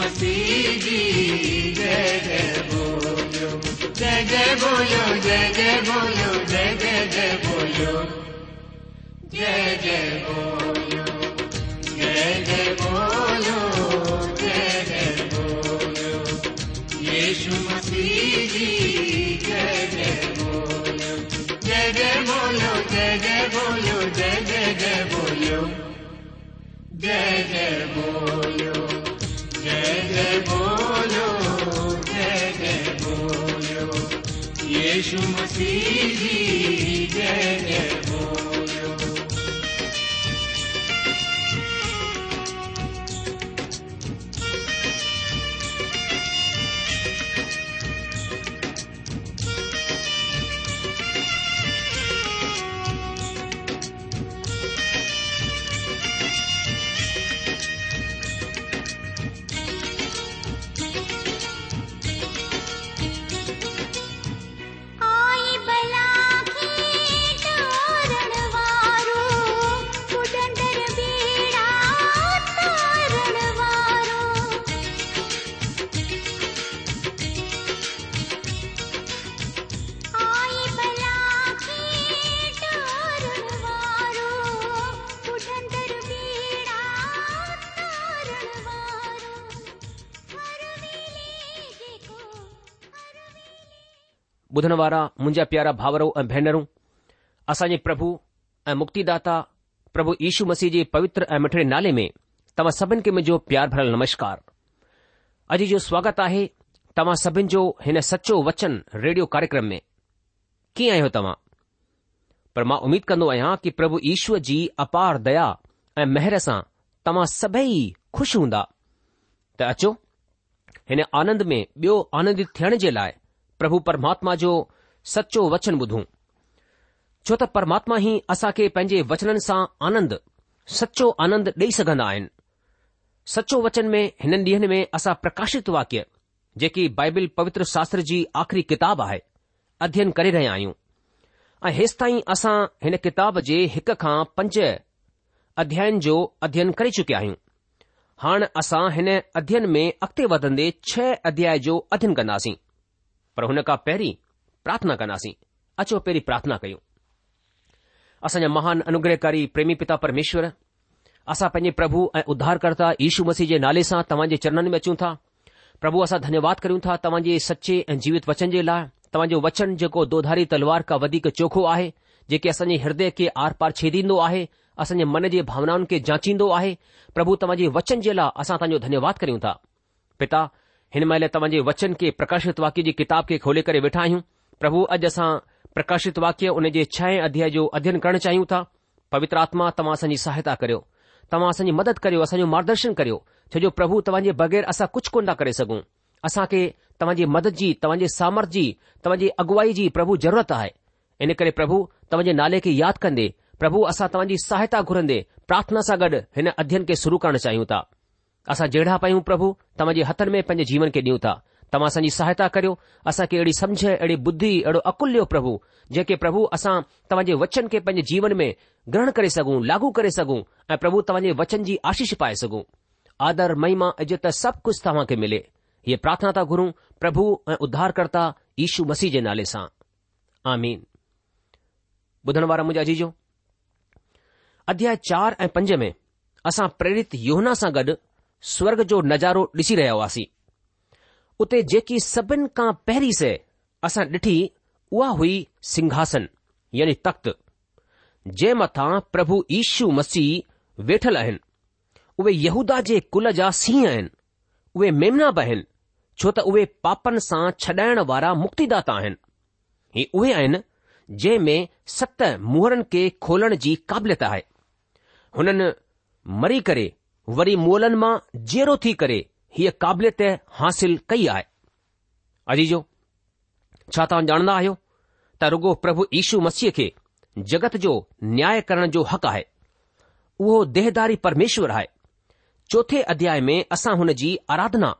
मसीदी जय बोलो जय जय बोलो जय जय बोलो जय जय जय बोलो जय जय बोलो जय जय बोलो जय जय बोलो यीशु मसीदी जय जय बोलो जय जय बोलो जय जय बोलो जय जय जय बोलो जय जय बोलो जे बोलो जे बोलो येशु मसीह ॿुधण वारा मुंहिंजा प्यारा भावरो ऐं भेनरूं असांजे प्रभु ऐं मुक्तिदाता प्रभु यीशू मसीह जे पवित्र ऐं मिठड़े नाले में तव्हां सभिनि खे मुंहिंजो प्यार भरियलु नमस्कार अॼु जो स्वागत आहे तव्हां सभिनि जो हिन सचो वचन रेडियो कार्यक्रम में कीअं आहियो तव्हां पर मां उमीद कंदो आहियां कि प्रभु ईश्व जी अपार दया ऐं महर सां तव्हां सभई खु़शि हूंदा त अचो हिन आनंद में ॿियो आनंदित थियण जे लाइ પ્રભુ પરમાત્મા જો સચો વચન બધુ છો તો પરમાત્મા હી આસા કે પંજે વચનન સા આનંદ સચો આનંદ દે સગન આયન સચો વચન મે હન દીન મે આસા પ્રકાશિત વાક્ય જે કી બાઇબલ પવિત્ર શાસ્ત્રજી આખરી કિતાબ આહે અધ્યયન કરી રહે આયું આ હિસ્તાઈ આસા હને કિતાબ જે હકખા પંચ અધ્યયન જો અધ્યયન કરી ચુક્યા હુ હાણ આસા હને અધ્યયન મે અકતે વદન દે 6 અધ્યાય જો અધ્યયન કરનાસી पर हुन खां पहिरीं प्रार्थना कंदासीं अचो पहिरीं प्रार्थना कयूं असांजा महान अनुग्रहकारी प्रेमी पिता परमेश्वर असां पंहिंजे प्रभु ऐं उद्धारकर्ता यीशू मसीह जे नाले सां तव्हांजे चरणनि में अचूं था प्रभु असां धन्यवाद करियूं था तव्हांजे सचे ऐं जीवित वचन जे लाइ तव्हांजो वचन जेको दोधारी तलवार खां वधीक चोखो आहे जेके असांजे हृदय खे आर पार छेदींदो आहे असांजे मन जे भावनाउनि खे जांचींदो आहे प्रभु तव्हांजे वचन जे लाइ असां तव्हांजो धन्यवाद करियूं था पिता हिन महिल तव्हांजे वचन खे प्रकाशित वाक्य जी किताब खे खोले करे वेठा आहियूं प्रभु अॼु असां प्रकाशिति वाक्य हुन जे छ अध्याय जो अध्ययन करण चाहियूं था पवित्रात्मा तव्हां असांजी सहायता करियो तव्हां असांजी मदद करियो असांजो मार्गदर्शन करियो छोजो प्रभु तव्हांजे बगैर असां कुझु कोन ता करे असां खे तव्हांजी मदद जी तव्हांजे सामर्थ जी तव्हांजी अगुवाई जी प्रभु ज़रूरत आहे इन करे प्रभु तव्हां नाले के याद क्दे प्रभु असां तव्हांजी सहायता घुरंदे प्रार्थना सां गॾु हिन अध्यन के शुरू करण चाहियूं था असां जहिड़ा पायूं प्रभु जे हथनि में पंहिंजे जीवन खे ॾियूं था तव्हां असांजी सहायता करियो असांखे अहिड़ी समझ अहिड़ी बुद्धी अहिड़ो अकुल ॾियो प्रभु जेके प्रभु असां तव्हांजे वचन खे पंहिंजे जीवन में ग्रहण करे सघूं लागू करे सघूं ऐं प्रभु तव्हांजे वचन जी आशीष पाए सघूं आदर महिमा इज़त सभु कुझु तव्हांखे मिले हीअ प्रार्थना था घुरूं प्रभु ऐं उद्धारकर्ता कर्ता ईशू मसीह जे नाले सां अध्याय चार ऐं पंज में असां प्रेरित योहना सां गॾु स्वर्ग जो नज़ारो ॾिसी रहिया हुआसीं उते जेकी सभिनि खां पहिरीं से असां ॾिठी उहा हुई सिंघासन यानी तख़्त जे मथां प्रभु ईशू मसीह वेठल आहिनि उहे यहूदा जे कुल जा सींह आहिनि उहे मेमना बि आहिनि छो त उहे पापनि सां छॾाइण वारा मुक्तिदाता आहिनि ही उहे आहिनि जंहिं में सत मुहरनि खे खोलण जी क़ाबिलियत आहे हुननि मरी करे वरी मोलन मां जेरो थी करे हीअ क़ाबिलियत हासिल कई आहे अजीजो छा तव्हां ॼाणंदा आहियो त रुगो प्रभु ईशू मसीह खे जगत जो न्याय करण जो हक़ आहे उहो देहदारी परमेश्वर आहे चोथे अध्याय में असां हुन जी आराधना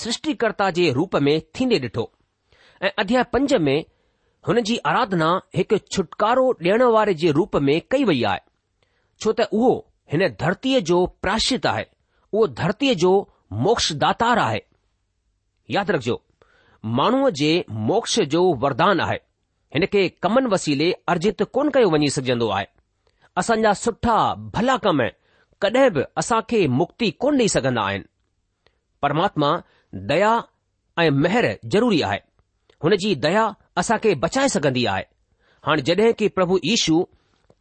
सृष्टिकर्ता जे रूप में थींदे ॾिठो ऐं अध्याय पंज में हुन जी आराधना हिकु छुटकारो ॾियण वारे जे रूप में कई वई आहे छो त उहो हिन धरतीअ जो प्राशित आहे उहो धरतीअ जो मोक्षदातार आहे यादि रखिजो माण्हूअ जे मोक्ष जो वरदान आहे हिन खे कमन वसीले अर्जित कोन कयो वञी सघजंदो आहे असांजा सुठा भला कम कॾहिं बि असां खे मुक्ति कोन ॾेई सघंदा आहिनि परमात्मा दया ऐं महर ज़रूरी आहे हुन जी दया असां खे बचाए सघंदी आहे हाणे जॾहिं की प्रभु यीशू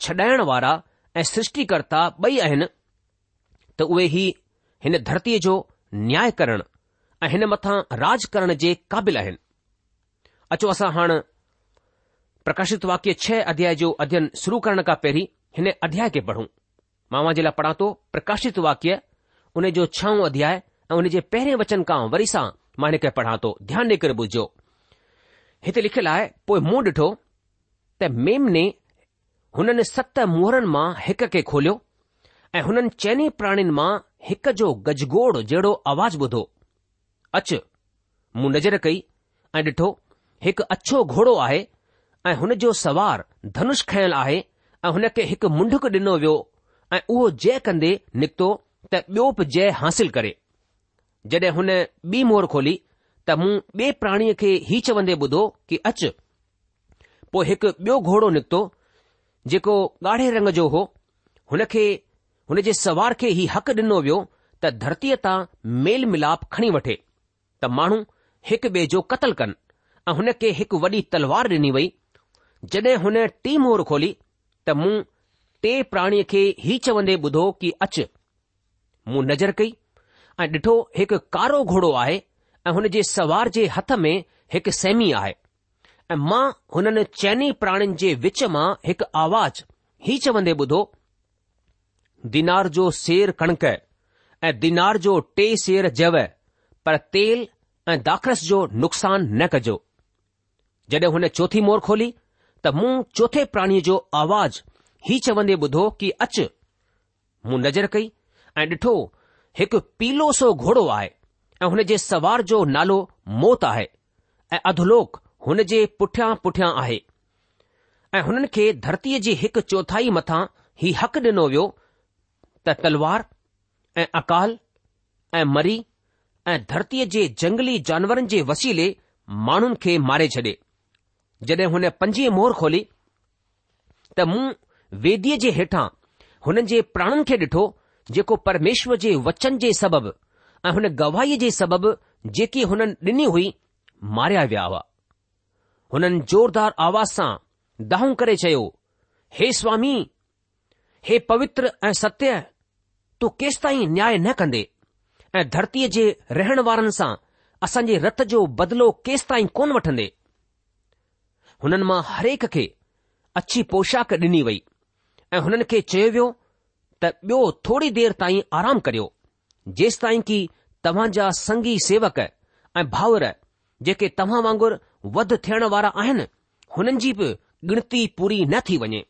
छॾाइण वारा ऐं सृष्टिकर्ता बई आहिनि त उहे ही हिन धरतीअ जो न्याय करण ऐं हिन मथां राज करण जे क़ाबिल आहिनि अचो असां हाणे प्रकाशित वाक्य छ अध्याय जो अध्ययन शुरू करण खां पहिरीं हिन अध्याय खे पढ़ूं मावा जे लाइ पढ़ा थो प्रकाशित वाक्य हुन जो छऊं अध्याय ऐं हुन जे पहिरें वचन खां वरी सां मां हिन खे पढ़ा थो ध्यानु ॾेई करे बुझो हिते लिखियल आहे पोइ ॾिठो त हुननि सत मुहरनि मां हिक खे खोलियो ऐं हुननि चइनी प्राणीनि मां हिक जो गजगोड़ जहिड़ो आवाज़ ॿुधो अच मूं नज़र कई ऐं ॾिठो हिकु अछो घोड़ो आहे ऐं हुन जो सवार धनुष खयल आहे ऐं हुन खे हिकु मुंडुक ॾिनो वियो ऐं उहो जय कंदे निकितो त ॿियो बि जय हासिल करे जॾहिं हुन ॿी मोर खोली त मूं ॿिए प्राणीअ खे हीउ चवंदे ॿुधो कि अच पोइ हिकु ॿियो घोड़ो निकितो जेको ॻाढ़े रंग जो हो हुन खे हुन जे सवार खे ई हक़ु ॾिनो वियो त धरतीअ तां मेल मिलाप खणी वठे त माण्हू हिकु ॿिए जो क़तलु कनि ऐं हुन खे हिकु वॾी तलवार ॾिनी वई जॾहिं हुन टी मोर खोली त मूं टे प्राणीअ खे ई चवंदे ॿुधो कि अच मूं नज़र कई ऐं ॾिठो हिकु कारो घोड़ो आहे ऐं हुन जे सवार जे हथ में हिकु सैमी आहे ऐं मां हुननि चइनि प्राणीनि जे विच मां हिकु आवाज़ हीउ चवंदे ॿुधो दिनार जो सेर कणिक ऐं दिनार जो टे सेर जव पर तेल ऐं दाख़रस जो नुक़सान न कजो जड॒हिं हुन चोथी मोर खोली त मूं चोथे प्राणीअ जो आवाज़ हीउ चवंदे ॿुधो की अच मूं नज़र कई ऐं ॾिठो हिकु पीलो सो घोड़ो आहे ऐं हुन जे सवार जो नालो मोत आहे ऐं अधलोक हुन जे पुठियां पुठियां आहे ऐं हुननि खे धरतीअ जी हिकु चौथाई मथां ही हक़ डि॒नो वियो त तलवार ऐं अकाल ऐं मरी ऐं धरतीअ जे जंगली जानवरनि जे वसीले माण्हुनि खे मारे छॾे जड॒हिं हुन पंजी मोर खोली त मूं वेदीअ जे हेठां हुननि जे प्राणनि खे ॾिठो जेको परमेश्वर जे वचन जे सबबि ऐं हुन गवाहीअ जे सबबि जेकी हुननि ॾिनी हुई मारिया विया हुआ हुननि जोरदार आवाज़ सां दाह करे चयो हे स्वामी हे पवित्र ऐं सत्य तूं केसि ताईं न्याय न कंदे ऐं धरतीअ जे रहण वारनि सां असांजे रत जो बदिलो केसि ताईं कोन वठंदे हुननि मां हरेक खे अछी पोशाक ॾिनी वई ऐं हुननि खे चयो वियो त ॿियो थोरी देर ताईं आराम करियो जेसि ताईं की तव्हां जा संगी सेवक ऐं भाउर जेके तव्हां वांगुरु वध थियण वारा आहिनि हुननि जी बि गिनती पूरी न थी वञे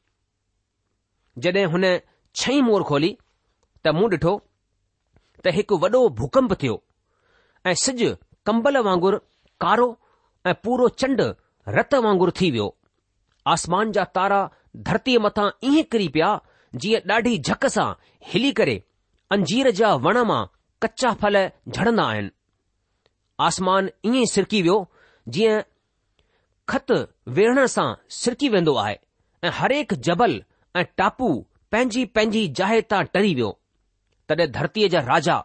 जॾहिं हुन छई मोर खोली त मूं ॾिठो त हिकु वॾो भूकंप थियो ऐं सिॼु कंबल वांगुरु कारो ऐं पूरो चंड रत वांगुरु थी वियो आसमान जा तारा धरतीअ मथां ईअं किरी पिया जीअं ॾाढी झक सां हिली करे अंजीर जा वण मां कचा फल झड़ंदा आहिनि आसमान ईअं सिरकी वियो जीअं ख़त वेण सां सिरकी वेंदो आहे ऐं हरेक जबल ऐं टापू पंहिंजी पंहिंजी जाइ तां टरी वियो तॾहिं धरतीअ जा राजा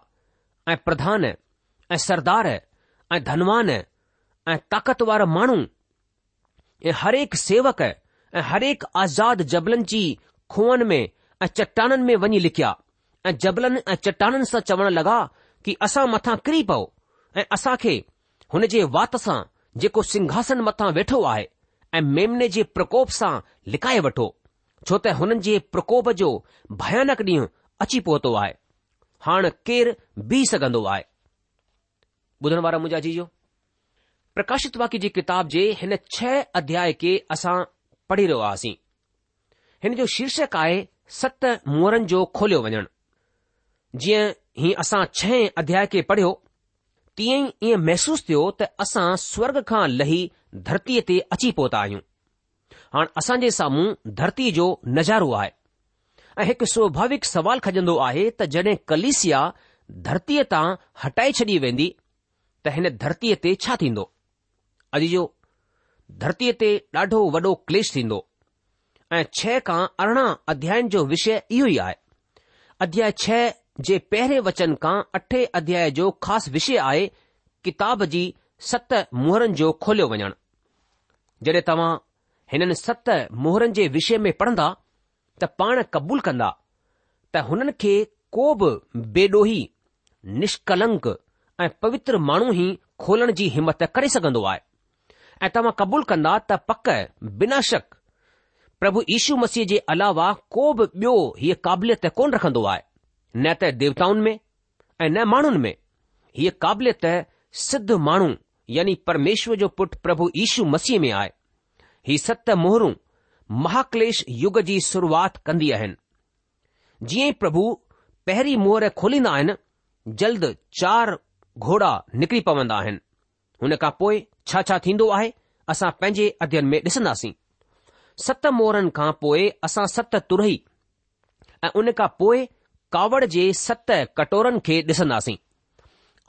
ऐं प्रधान ऐं सरदार ऐं धनवान ऐं ताक़तवारु माण्हू ऐं हरेक सेवक ऐं हरेक आज़ाद जबलनि जी खूअनि में ऐं चटाननि में वञी लिकिया ऐं जबलनि ऐं चट्टाननि सां चवण लॻा की असां मथां किरी पओ ऐं असां खे हुन जे वात सां जेको सिंघासन मथां वेठो आहे ऐं मेमने जे प्रकोप सां लिकाए वठो छो त हुननि जे प्रकोप जो भयानक ॾींहुं अची पहुतो आहे हाणे केरु बीह सघंदो आहे ॿुधण वारा मुंहिंजा जीजो प्रकाशित वाक्य जी किताब जे हिन छह अध्याय खे असां पढ़ी रहियो आहासी हिन जो शीर्षक आहे सत मुंहरनि जो खोलियो वञणु जीअं ही असां छह अध्याय खे पढ़ियो तीअं ई ईअं महसूसु थियो त असां स्वर्ग खां लही धरतीअ ते अची पहुता आहियूं हाणे असांजे साम्हूं धरतीअ जो नज़ारो आहे ऐं हिकु स्वाभाविक सुवालु खजंदो आहे त जॾहिं कलिसिया धरतीअ तां हटाए छॾी वेंदी त हिन धरतीअ ते छा थींदो अॼु जो धरतीअ ते ॾाढो वॾो क्लेश थींदो ऐं छह खां अरिड़हं अध्यायन जो विषय इहो ई आहे अध्याय छह जे पहिरें वचन खां अठे अध्याय जो ख़ासि विषय आहे किताब जी सत मोहरनि जो खोलियो वञणु जॾहिं तव्हां हिननि सत मोहरनि जे विषय में पढ़ंदा त पाण कबूल कंदा त हुननि खे को बि बेडोही निष्कलंक ऐं पवित्र माण्हू ई खोलण जी हिमत करे सघंदो आहे ऐं तव्हां कबूल कंदा त पक बिना शक प्रभु यीशू मसीह जे अलावा को बि ॿियो हीअ क़ाबिलियत कोन रखंदो आहे न त देवताउनि में ऐं न माण्हुनि में हीअ क़ाबिलियत सिद्ध माण्हू यानी परमेश्वर जो पुटु प्रभु यीशू मसीह में आहे ही सत मोहरूं महाकलेश युग जी शुरूआत कंदी आहिनि जीअं ई प्रभु पहिरीं मोहर खोलींदा आहिनि जल्द चार घोड़ा निकिरी पवंदा आहिनि हुन खां पोइ छा छा थींदो आहे असां पंहिंजे अध्यन में ॾिसंदासीं सत मोहरनि खां पोइ असां सत तुरई ऐं उन खां पोइ कावड़ जे सत कटोरनि खे ॾिसंदासीं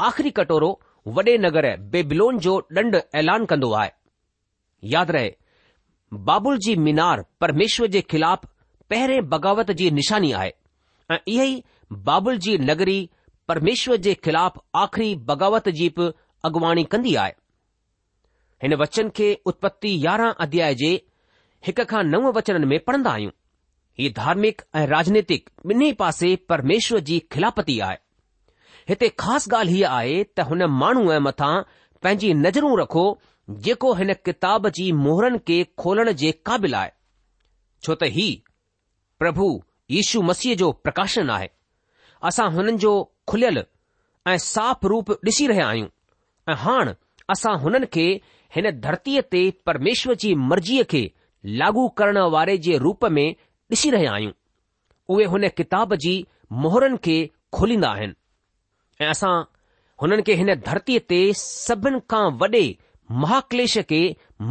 आख़िरी कटोरो वॾे नगर बेबिलोन जो ॾंड ऐलान कंदो आहे यादि रहे बाबुल जी मीनार परमेश्वर जे ख़िलाफ़ पहिरें बग़ावत जी निशानी आहे ऐं इहा ई बाबुल जी नगरी परमेश्वर जे ख़िलाफ़ आख़िरी बग़ावत जी बि अॻुवाणी कंदी आहे हिन वचन खे उत्पति यारहं अध्याय जे हिक खां नव वचननि में पढ़ंदा आहियूं ही धार्मिक ऐं राजनीतिक ॿिन्ही पासे परमेश्वर जी खिलापती आहे हिते ख़ासि ॻाल्हि हीअ आहे त हुन माण्हूअ मथां पंहिंजी नज़रूं रखो जेको हिन किताब जी मोहरनि खे खोलण जे क़ाबिल आहे छो त ही प्रभु यीशू मसीह जो प्रकाशन आहे असां हुननि जो खुलियल ऐं साफ़ रूप ॾिसी रहिया आहियूं ऐं हाणे असां हुननि खे हिन धरतीअ ते परमेश्वर जी मर्ज़ीअ खे लागू करण वारे जे रूप में ॾिसी रहिया आहियूं उहे हुन किताब जी मोहरनि खे खोलींदा आहिनि ऐं असां हुननि खे हिन धरतीअ ते सभिनि खां वॾे महाक्लेश खे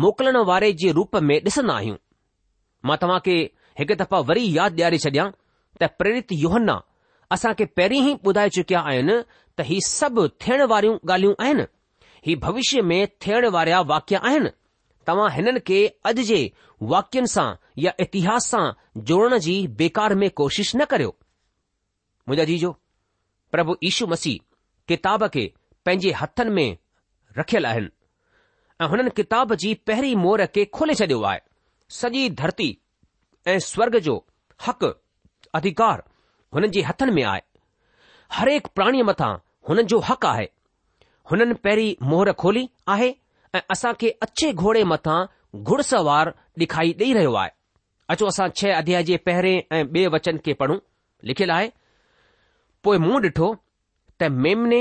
मोकिलण वारे जे रूप में ॾिसंदा आहियूं मां तव्हां खे हिकु दफ़ा वरी यादि ॾियारे छॾियां त प्रेरित योहन्ना असांखे पहिरीं ई ॿुधाए चुकिया आहिनि त ही सभु थियण वारियूं ॻाल्हियूं आहिनि ही भविष्य में थियण वारा वाक्य आहिनि तव्हां हिननि खे अॼु जे वाक्यनि सां या इतिहास सां जोड़ण जी बेकार में कोशिश न करियो मुंहिंजा जीजो प्रभु ईशू मसीह किताब खे पंहिंजे हथनि में रखियलु आहिनि ऐं हुननि किताब जी पहिरीं मोर खे खोले छॾियो आहे सॼी धरती ऐं स्वर्ग जो हक़ु अधिकार हुननि जे हथनि में आहे हरेक प्राणीअ मथां हुननि जो हक़ु आहे हुननि पहिरीं मोर खोली आहे ऐं असांखे अछे घोड़े मथां घुड़ ॾेखारी ॾेई रहियो आहे अचो असां छह अध्याय जे पहिरें ऐं ॿिए वचन खे पढ़ूं लिखियलु आहे पोइ मूं ॾिठो त मेमने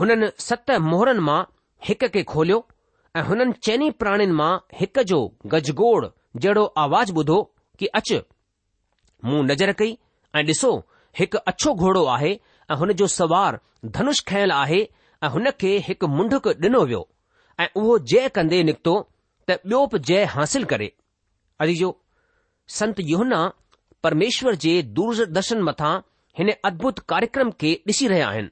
हुननि सत मोहरनि मां हिक खे खोलियो ऐं हुननि चइनी प्राणिन मां हिक जो गजगोड़ जहिड़ो आवाज़ ॿुधो कि अच मूं नज़र कई ऐं ॾिसो हिकु अछो घोड़ो आहे ऐं हुन जो सवार धनुष खयल आहे ऐं हुन खे हिकु मुंडुक ॾिनो वियो ऐं उहो जय कंदे निकितो त ॿियो बि जय हासिल करे संत योहना परमेश्वर जे दूरदर्शन मथां हिन अद्भुत कार्यक्रम खे ॾिसी रहिया आहिनि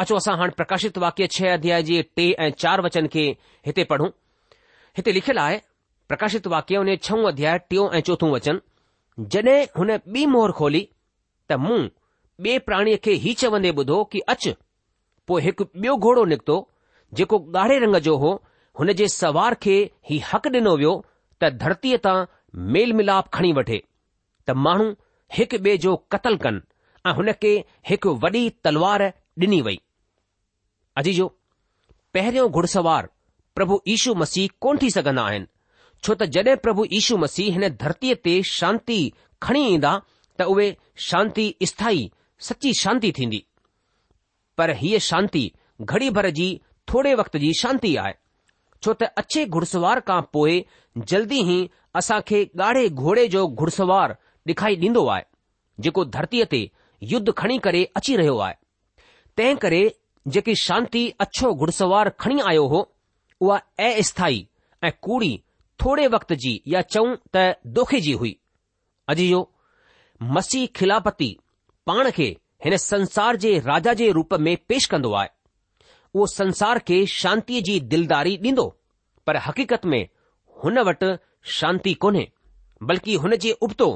अचो असां हाणे प्रकाशित वाक्य छह अध्याय जे टे ऐं चार वचन खे हिते पढ़ूं हिते लिखियलु आहे प्रकाशित वाक्य उन छहों अध्याय टियों ऐं चोथों वचन जॾहिं हुन ॿी मोहर खोली त मूं ॿिए प्राणीअ खे ही चवंदे ॿुधो कि अच पोइ हिकु ॿियो घोड़ो निकितो जेको ॻाढ़े रंग जो हो हुन जे सवार खे ही हक़ ॾिनो वियो त धरतीअ तां मेल मिलाप खणी वठे त माण्हू हिकु ॿिए जो क़तल कनि ऐं हुन खे हिकु वॾी तलवार ॾिनी वई अॼु जो पहिरियों घुड़ प्रभु यीशू मसीह कोन्ह थी सघंदा आहिनि छो त जड॒हिं प्रभु यीशू मसीह हिन धरतीअ ते शांती खणी ईंदा त उहे शांती स्थाई सची शांती थींदी पर हीअ शांती घड़ी भर जी थोरे वक़्त जी शांती आहे छो त अछे घुड़ खां पोइ जल्दी ई असां खे ॻाढ़े घोड़े जो घुड़सवार ॾेखारी ॾींदो आहे जेको धरतीअ ते युद्ध खणी करे अची रहियो आहे तंहिं करे जेकी शांती अछो घुड़सवार खणी आयो हो उहा अस्थाई ऐं कूड़ी थोरे वक़्त जी या चऊं त दोखे जी हुई अॼु जो मसीह खिलापति पाण खे हिन संसार जे राजा जे रूप में पेश कंदो आहे उहो संसार खे शांतीअ जी दिलदारी ॾींदो पर हक़ीक़त में हुन वटि शांति कोन्हे बल्कि हुन जे उबतो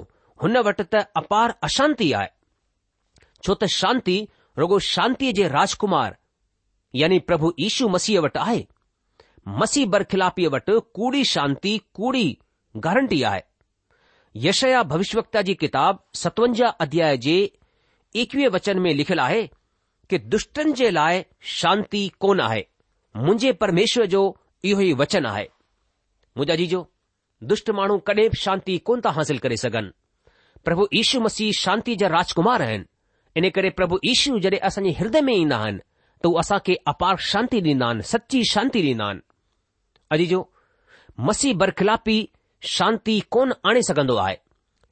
हुन वटि त अपार अशांती आहे छो त शांती रुगो शांतीअ जे राजकुमार यानी प्रभु ईशू मसीह वटि आहे मसीह बरखिलापीअ वटि कूड़ी शांती कूड़ी गारंटी आहे यशया भविष्यवक्ता जी किताब सतवंजाह अध्याय जे एकवीह वचन में लिखियलु आहे कि दुष्टनि जे लाइ शांती कोन आहे मुंहिंजे परमेश्वर जो इहो ई वचन आहे मुंहिंजा जीजो दुष्ट माण्हू कॾहिं बि शांती कोन था हासिल करे सघनि प्रभु ईशू मसीह शांती जा राजकुमार आहिनि इन करे प्रभु ईशू जॾहिं असांजे हृदय में ईंदा आहिनि त हू असां खे अपार शांती ॾींदा आहिनि सची शांती ॾींदा आहिनि अॼ जो मसीह बरखिलापी शांती कोन आणे सघंदो आहे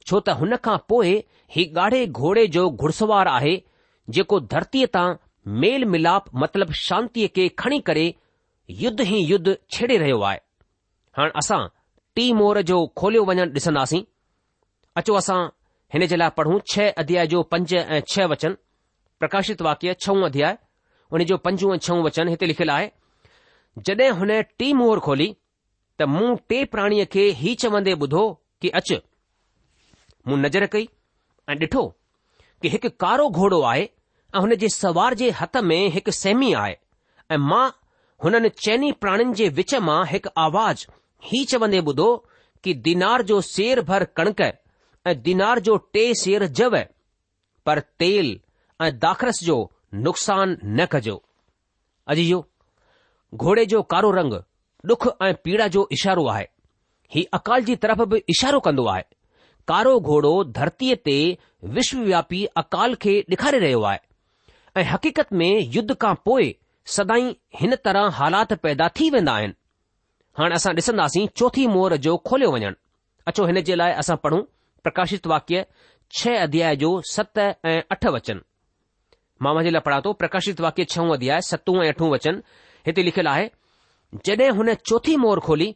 छो त हुन खां पोइ ही गाढ़े घोड़े जो घुड़सवार आहे जेको धरतीअ तां मेल मिलाप मतिलब शांतीअ खे खणी करे युद्ध ई युद्ध छेड़े रहियो आहे हाणे असां टी मोर जो खोलियो वञणु ॾिसंदासीं अचो असां हिन जे लाइ पढ़ूं छह अध्याय जो पंज ऐं छह वचन प्रकाशित वाक्य छऊं अध्याय हुन जो पंजूं ऐं छऊं वचन हिते लिखियलु आहे जॾहिं हुन टी मोर खोली त मूं टे प्राणीअ खे ही चवंदे ॿुधो कि अच मूं नज़र कई ऐं ॾिठो कि हिकु कारो घोड़ो आहे ऐं हुन जे सवार जे हथ में हिकु सेमी आहे ऐं मां हुननि चइनी प्राणीनि जे विच मां हिकु आवाज़ हीउ चवंदे ॿुधो कि दीनार जो सेर भर कणिक ऐं दीनार जो टे सेर जव पर तेल ऐं दाख़रस जो नुक़सान न कजो अजी जो घोड़े जो कारो रंग डुख ऐं पीड़ा जो इशारो आहे हीउ अकाल जी तरफ़ बि इशारो कंदो आहे कारो घोड़ो धरतीअ ते विश्वव्यापी अकाल खे ॾेखारे रहियो आहे ऐं हक़ीक़त में युद्ध खां पोइ सदाई हिन तरह हालात पैदा थी वेंदा आहिनि हाणे असां ॾिसंदासीं चोथी मोर जो खोलियो वञणु अचो हिन जे लाइ असां पढ़ूं प्रकाशित वाक्य छह अध्याय जो सत ऐं अठ वचन मामा जे लाइ पढ़ा थो प्रकाशित वाक्य छऊं अध्याय सत ऐं अठ वचन हिते लिखियलु आहे जॾहिं हुन चोथी मोर खोली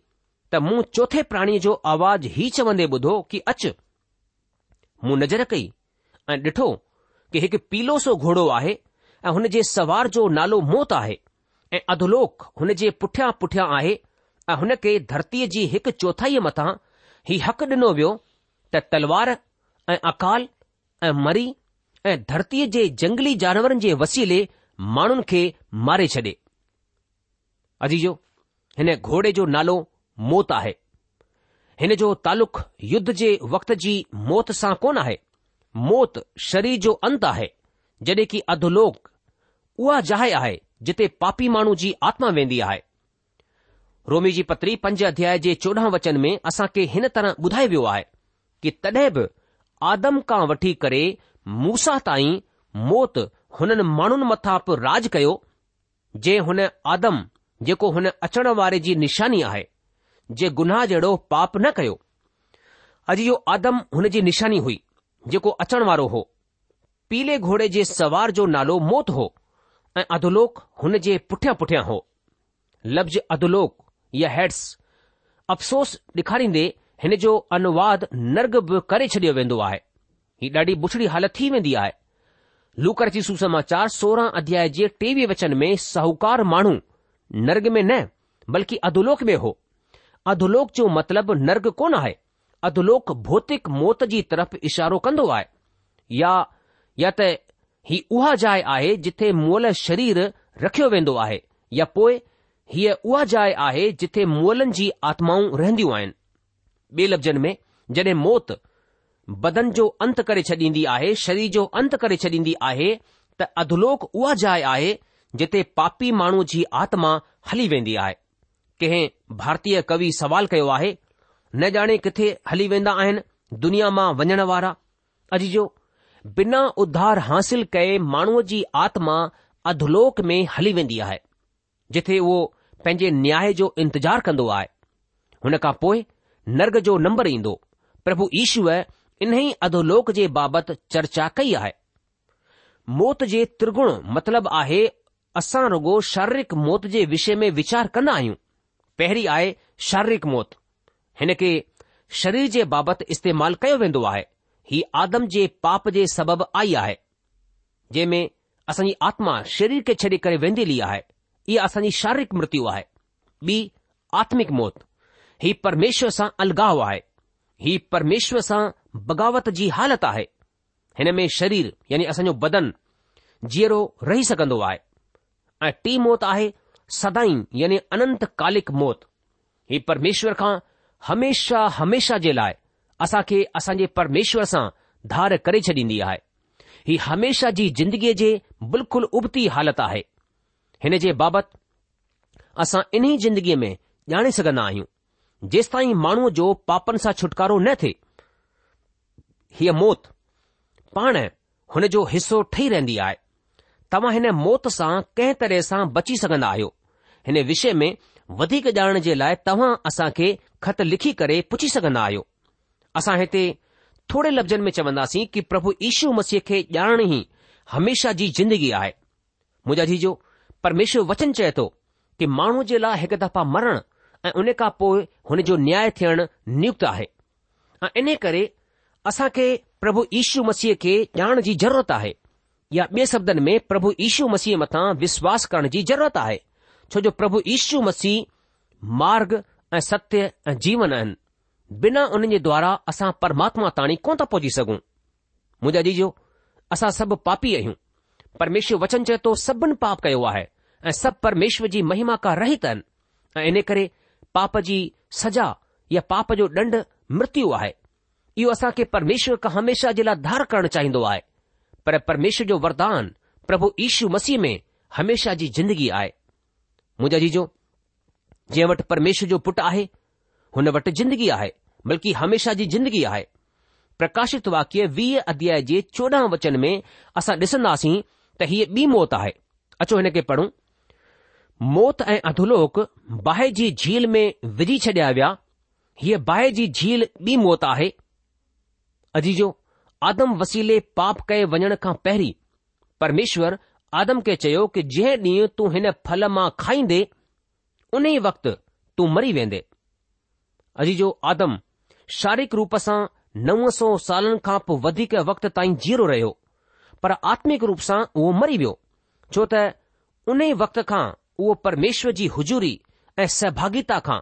त मूं चोथे प्राणीअ जो आवाज़ ही चवंदे ॿुधो कि अच मूं नज़र कई ऐं ॾिठो कि हिकु पीलो सो घोड़ो आहे ऐं हुन जे सवार जो नालो मौत आहे ऐं अधलोक हुन जे पुठियां पुठियां आहे ऐं हुन खे धरतीअ जी हिकु चौथाईअ मथां हीउ हक़ु ॾिनो वियो त तलवार ऐं अकाल ऐं मरी ऐं धरतीअ जे जंगली जानवरनि जे वसीले माण्हुनि खे मारे छॾे अजीजो हिन घोड़े जो नालो मौत आहे हिन जो तालुक़ युद्ध जे वक़्त जी मौत सां कोन आहे मौत शरीर जो अंत आहे जॾहिं की अधोलोक उहा जाइ आहे जिते पापी माण्हू जी आत्मा वेंदी आहे रोमी जी पत्री पंज अध्याय जे चोॾहं वचन में असांखे हिन तरह ॿुधाए वियो आहे कि तडे बि आदम खां वठी करे मूसा ताईं मौत हुननि माण्हुनि मथां पि राज कयो जे हुन आदम जेको हुन अचण वारे जी निशानी आहे जे गुनाह जहिड़ो पाप न कयो अॼु इहो आदम हुन जी निशानी हुई जेको अचणु वारो हो पीले घोड़े जे सवार जो नालो मौत हो ऐं अदोलोक हुन जे पुठियां पुठियां हो लफ़्ज़ हैड्स अफ़सोस ॾेखारींदे हिन जो अनुवाद नर्ग बि करे छडि॒यो वेंदो आहे ही ॾाढी बुछड़ी हालत थी वेंदी आहे लू करची सुसमाचार सोरहं अध्याय जे टेवीह वचन में साहूकार माण्हू नर्ग में न बल्कि अधोलोक में हो अधोलोक जो मतिलबु नर्ग कोन आहे अधोलोक भौतिक मौत जी तरफ़ इशारो कंदो आहे या या त ही उहा जाइ आहे जिथे मुअल शरीर रखियो वेंदो आहे या पोइ हीअ उहा जाइ आहे जिथे मुअलनि जी आत्माऊं रहंदियूं आहिनि ॿिए लफ़्ज़नि में जॾहिं मौत बदन जो अंत करे छॾींदी आहे शरीर जो अंत करे छॾींदी आहे त अधलोक उहा जाइ आहे जिथे पापी माण्हू जी आत्मा हली वेंदी आहे कंहिं भारतीय कवि सवाल कयो आहे न ॼाणे किथे हली वेंदा आहिनि दुनिया मां वञण वारा अॼु जो बिना उधार हासिल कए माण्हूअ जी आत्मा अधलोक में हली वेंदी आहे जिथे उहो पंहिंजे न्याय जो इंतजारु कंदो आहे हुन खां पोइ नर्ग जो नंबर ईंदो प्रभु ईशूअ इन ई अधोलोक जे बाबति चर्चा कई आहे मौत जे त्रिगुण मतिलबु आहे असां रुगो शारीरिक मौत जे विषय में वीचार कंदा आहियूं पहिरीं आहे शारीरिक मौत हिन खे शरीर जे बाबति इस्तेमालु कयो वेंदो आहे ही आदम जे पाप जे सबबि आई आहे जंहिं में असांजी आत्मा शरीर खे छॾे करे वेंदी ली आहे इहा असांजी शारीरिक मृत्यु आहे ॿी आत्मिक मौत ही परमेश्वर सां अलगाव आहे ही परमेश्वर सां बग़ावत जी हालति आहे हिन में शरीर यानी असांजो बदन जीअरो रही सघंदो आहे ऐं टी मौत आहे सदाई यानी अनंतकालिक मौत ही परमेश्वर खां हमेशा हमेशा जे लाइ असांखे असांजे जे परमेश्वर सां धार करे छॾींदी आहे ही हमेशा जी ज़िंदगीअ जे बिल्कुलु उबती हालति आहे हिन जे बाबति असां इन्ही जिंदगीअ में ॼाणे सघंदा आहियूं जेंस ताईं माण्हूअ जो पापनि सां छुटकारो न थिए हीअ मौत पाण हुन जो हिसो ठही रहंदी आहे तव्हां हिन मौत सां कंहिं तरह सां बची सघंदा आहियो हिन विषय में वधीक ॼाणण जे लाइ तव्हां असां खे ख़त लिखी करे पुछी सघंदा आहियो असां हिते थोरे लफ़्ज़नि में चवंदासीं कि प्रभु ईशू मसीह खे ॼाणण ई हमेशा जी जिंदगी आहे मुंहिंजा जीजो परमेश्वर वचन चए थो कि माण्हू जे लाइ हिकु दफ़ा मरण ऐं उन खां पोइ हुन जो न्याय थियण नियुक्त आहे ऐं इन करे असां खे प्रभु यीशु मसीह खे ॼाण जी ज़रूरत आहे या ॿिए शब्दनि में प्रभु यीशू मसीह मथां विश्वास करण जी ज़रूरत आहे छो जो प्रभु यीशु मसीह मार्ग ऐं सत्य ऐं जीवन आहिनि बिना उन्हनि जे द्वारा असां परमात्मा ताणी कोन था पहुची सघूं मुंहिंजा जीजो असां सभु पापी आहियूं परमेश्वर वचन चए थो सभिनी पाप कयो आहे ऐं सभु परमेश्वर जी महिमा खां रहित अन ऐं इन करे पाप जी सजा या पाप जो ॾंढ मृत्यु आहे इहो असां खे परमेश्वर खां हमेशा जे लाइ धार करणु चाहींदो आहे पर परमेश्वर जो वरदान प्रभु ईशू मसीह में हमेशा जी जिंदगी आहे मुंहिंजा जीजो जंहिं वटि परमेश्वर जो पुटु आहे हुन वटि जिंदगी आहे बल्कि हमेशा जी जिंदगी आहे प्रकाशित वाक्य वीह अध्याय जे चोॾहं वचन में असां ॾिसंदासीं त हीअ ॿी मौत आहे अचो हिन खे पढ़ूं मौत ऐं अधुलोक बाहि जी झील में विझी छॾिया विया हीअ बाहि जी झील ॿी मौत आहे अजीजो आदम वसीले पाप कए वञण खां पहिरीं परमेश्वर आदम खे चयो कि जंहिं ॾींहुं तूं हिन फल मां खाईंदे उन ई वक़्तु तूं मरी वेंदे अजीजो आदम शारीरिक रूप सां नव सौ सालनि खां पोइ वधीक वक़्त ताईं जीरो रहियो पर आत्मिक रूप सां उहो मरी वियो छो त उन ई वक़्त खां उहो परमेश्वर जी हुजूरी ऐं सहभागिता खां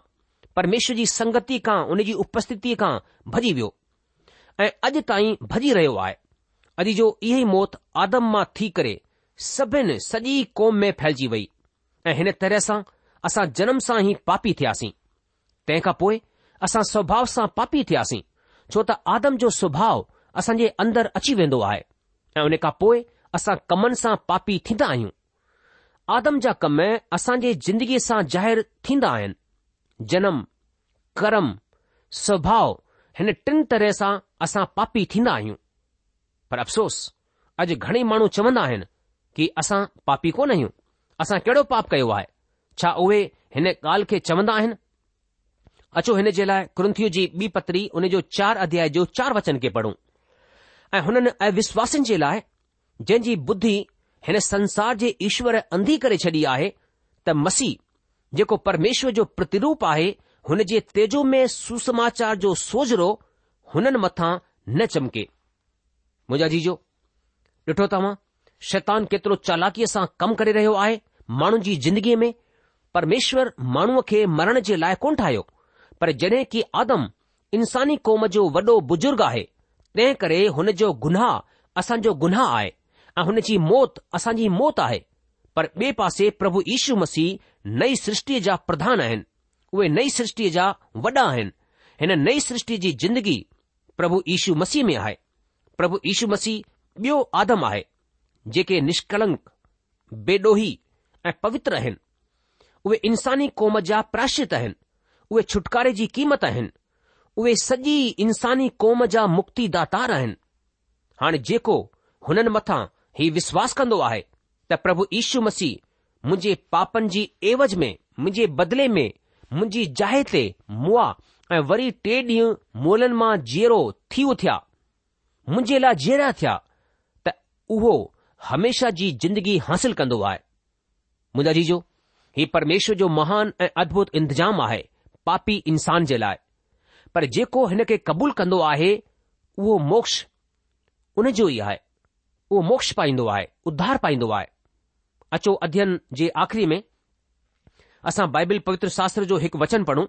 परमेश्वर जी संगति खां उन जी उपस्थिति खां भॼी वियो ऐं अॼु ताईं भॼी रहियो आहे अॼु जो इहो ई मौत आदम मां थी करे सभिनि सॼी कौम में फैलिजी वई ऐं हिन तरह सां असां जनम सां ई पापी थियासीं तंहिंखां पोइ असां स्वभाव सां पापी थियासीं छो त आदम जो स्वभाव असांजे अंदरि अची वेंदो आहे ऐं उन खां पोइ असां कमनि सां पापी थींदा आहियूं आदम जा कम असां जे ज़िंदगीअ सां ज़ाहिरु थींदा आहिनि जनम कर्म स्वभाव हिन टिन तरह सां असां पापी थींदा आहियूं पर अफ़सोस अॼु घणेई माण्हू चवंदा आहिनि कि असां पापी कोन आहियूं असां कहिड़ो पाप कयो आहे छा उहे हिन ॻाल्हि खे चवंदा आहिनि अचो हिन जे लाइ कुंथियू जी ॿी पतरी उन जो चार अध्याय जो चार वचन खे पढ़ूं ऐं हुननि अविश्वासनि जे लाइ जंहिं जी बुद्धी हिन संसार जे ईश्वर अंधी करे छॾी आहे त मसीह जेको परमेश्वर जो प्रतिरूप आहे हुन जे तेजो में सुसमाचार जो सोजरो हुननि मथां न चमके मुंहिंजा जीजो ॾिठो तव्हां शैतान केतिरो चालाकीअ सां कमु करे रहियो आहे माण्हुनि जी जिंदगीअ में परमेश्वर माण्हूअ खे मरण जे लाइ कोन ठाहियो पर जॾहिं की आदम इंसानी क़ौम जो वॾो बुजुर्ग आहे तंहिं करे हुन जो गुनाह असांजो गुनाह आहे ऐं हुन जी मौत असांजी मौत आहे पर ॿिए पासे प्रभु इशू मसीह नई सृष्टि जा प्रधान आहिनि उहे नई सृष्टि जा वॾा आहिनि हिन नई सृष्टि जी जिंदगी प्रभु इशू मसीह में आहे प्रभु यीशू मसीह ॿियो आदम आहे जेके निष्कलंक बेडोही ऐं पवित्र आहिनि उहे इंसानी क़ौम जा प्राशित आहिनि उहे छुटकारे जी क़ीमत आहिनि उहे सॼी इंसानी क़ौम जा मुक्तिदातार आहिनि हाणे जेको हुननि मथां ही विश्वास कंदो आहे त प्रभु ईशु मसीह मुंहिंजे पापनि जी एवज में मुंहिंजे बदिले में मुंहिंजी जाइ ते मुआ ऐं वरी टे ॾींहं मोलनि मां जीअरो थी उथिया मुंहिंजे लाइ जीअरा थिया त उहो हमेशा जी जिंदगी हासिल कंदो आहे मुंहिंजा जीजो जो हीउ परमेश्वर जो महान ऐं अद्भुत इंतिजामु आहे पापी इंसान जे लाइ पर जेको हिन खे कबूल कंदो आहे उहो मोक्ष उन जो ई आहे उहो मोक्ष पाईंदो आहे उद्धार पाईंदो आहे अचो अध्ययन जे आख़िरी में असां बाइबिल पवित्र शास्त्र जो हिकु वचन पढ़ूं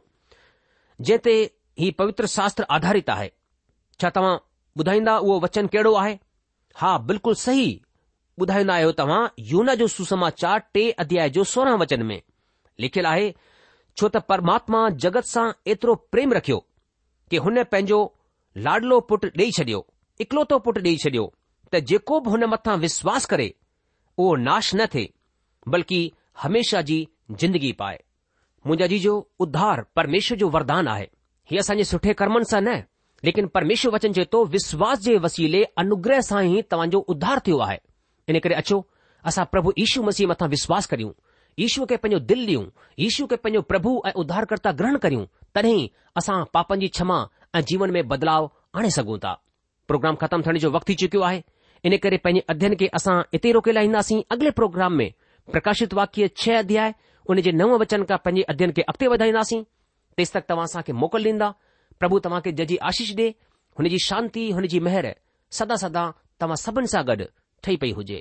जंहिं ते ही पवित्र शास्त्र आधारित आहे छा तव्हां ॿुधाईंदा उहो वचन कहिड़ो आहे हा बिल्कुलु सही ॿुधाईंदा आहियो तव्हां यूना जो सुसमाचार टे अध्याय जो सोरहं वचन में लिखियलु आहे छो त परमात्मा जगत सां एतिरो प्रेम रखियो कि हुन पंहिंजो लाडलो पुटु ॾेई छॾियो इकलोतो पुटु ॾेई छॾियो त जेको बि हुन मथां विश्वास करे उहो नाश न थे बल्कि हमेशा जी जिंदगी पाए मुंहिंजा जी उधार परमेश्वर जो वरदान आहे ही असांजे सुठे कर्मनि सां न लेकिन परमेश्वर वचन चए थो विश्वास जे वसीले अनुग्रह सां ई तव्हांजो उध्धार थियो आहे इन करे अचो असां प्रभु ईशू मसीह मथां विश्वासु करियूं ईशू खे पंहिंजो दिलि ॾियूं ईशू खे पंहिंजो प्रभु ऐं उधारकर्ता ग्रहण करियूं तॾहिं असां पापनि जी क्षमा ऐं जीवन में बदलाव आणे सघूं था प्रोग्राम ख़तमु थियण जो वक़्तु थी चुकियो आहे इन करे पंहिंजे अध्यन खे असां इते ई रोके लाहींदासीं अॻिले प्रोग्राम में प्रकाशित वाक्य छह अध्याय हुन जे नव वचन का पंहिंजे अध्यन खे अॻिते वधाईंदासीं तेसि तक तव्हां असां मोकल ॾींदा प्रभु तव्हां खे जजी आशीष डे हुनजी शांति हुनजी महिरबानी सदा सदा तव्हां सभिनि सां गॾु ठही पई हुजे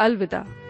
अलविदा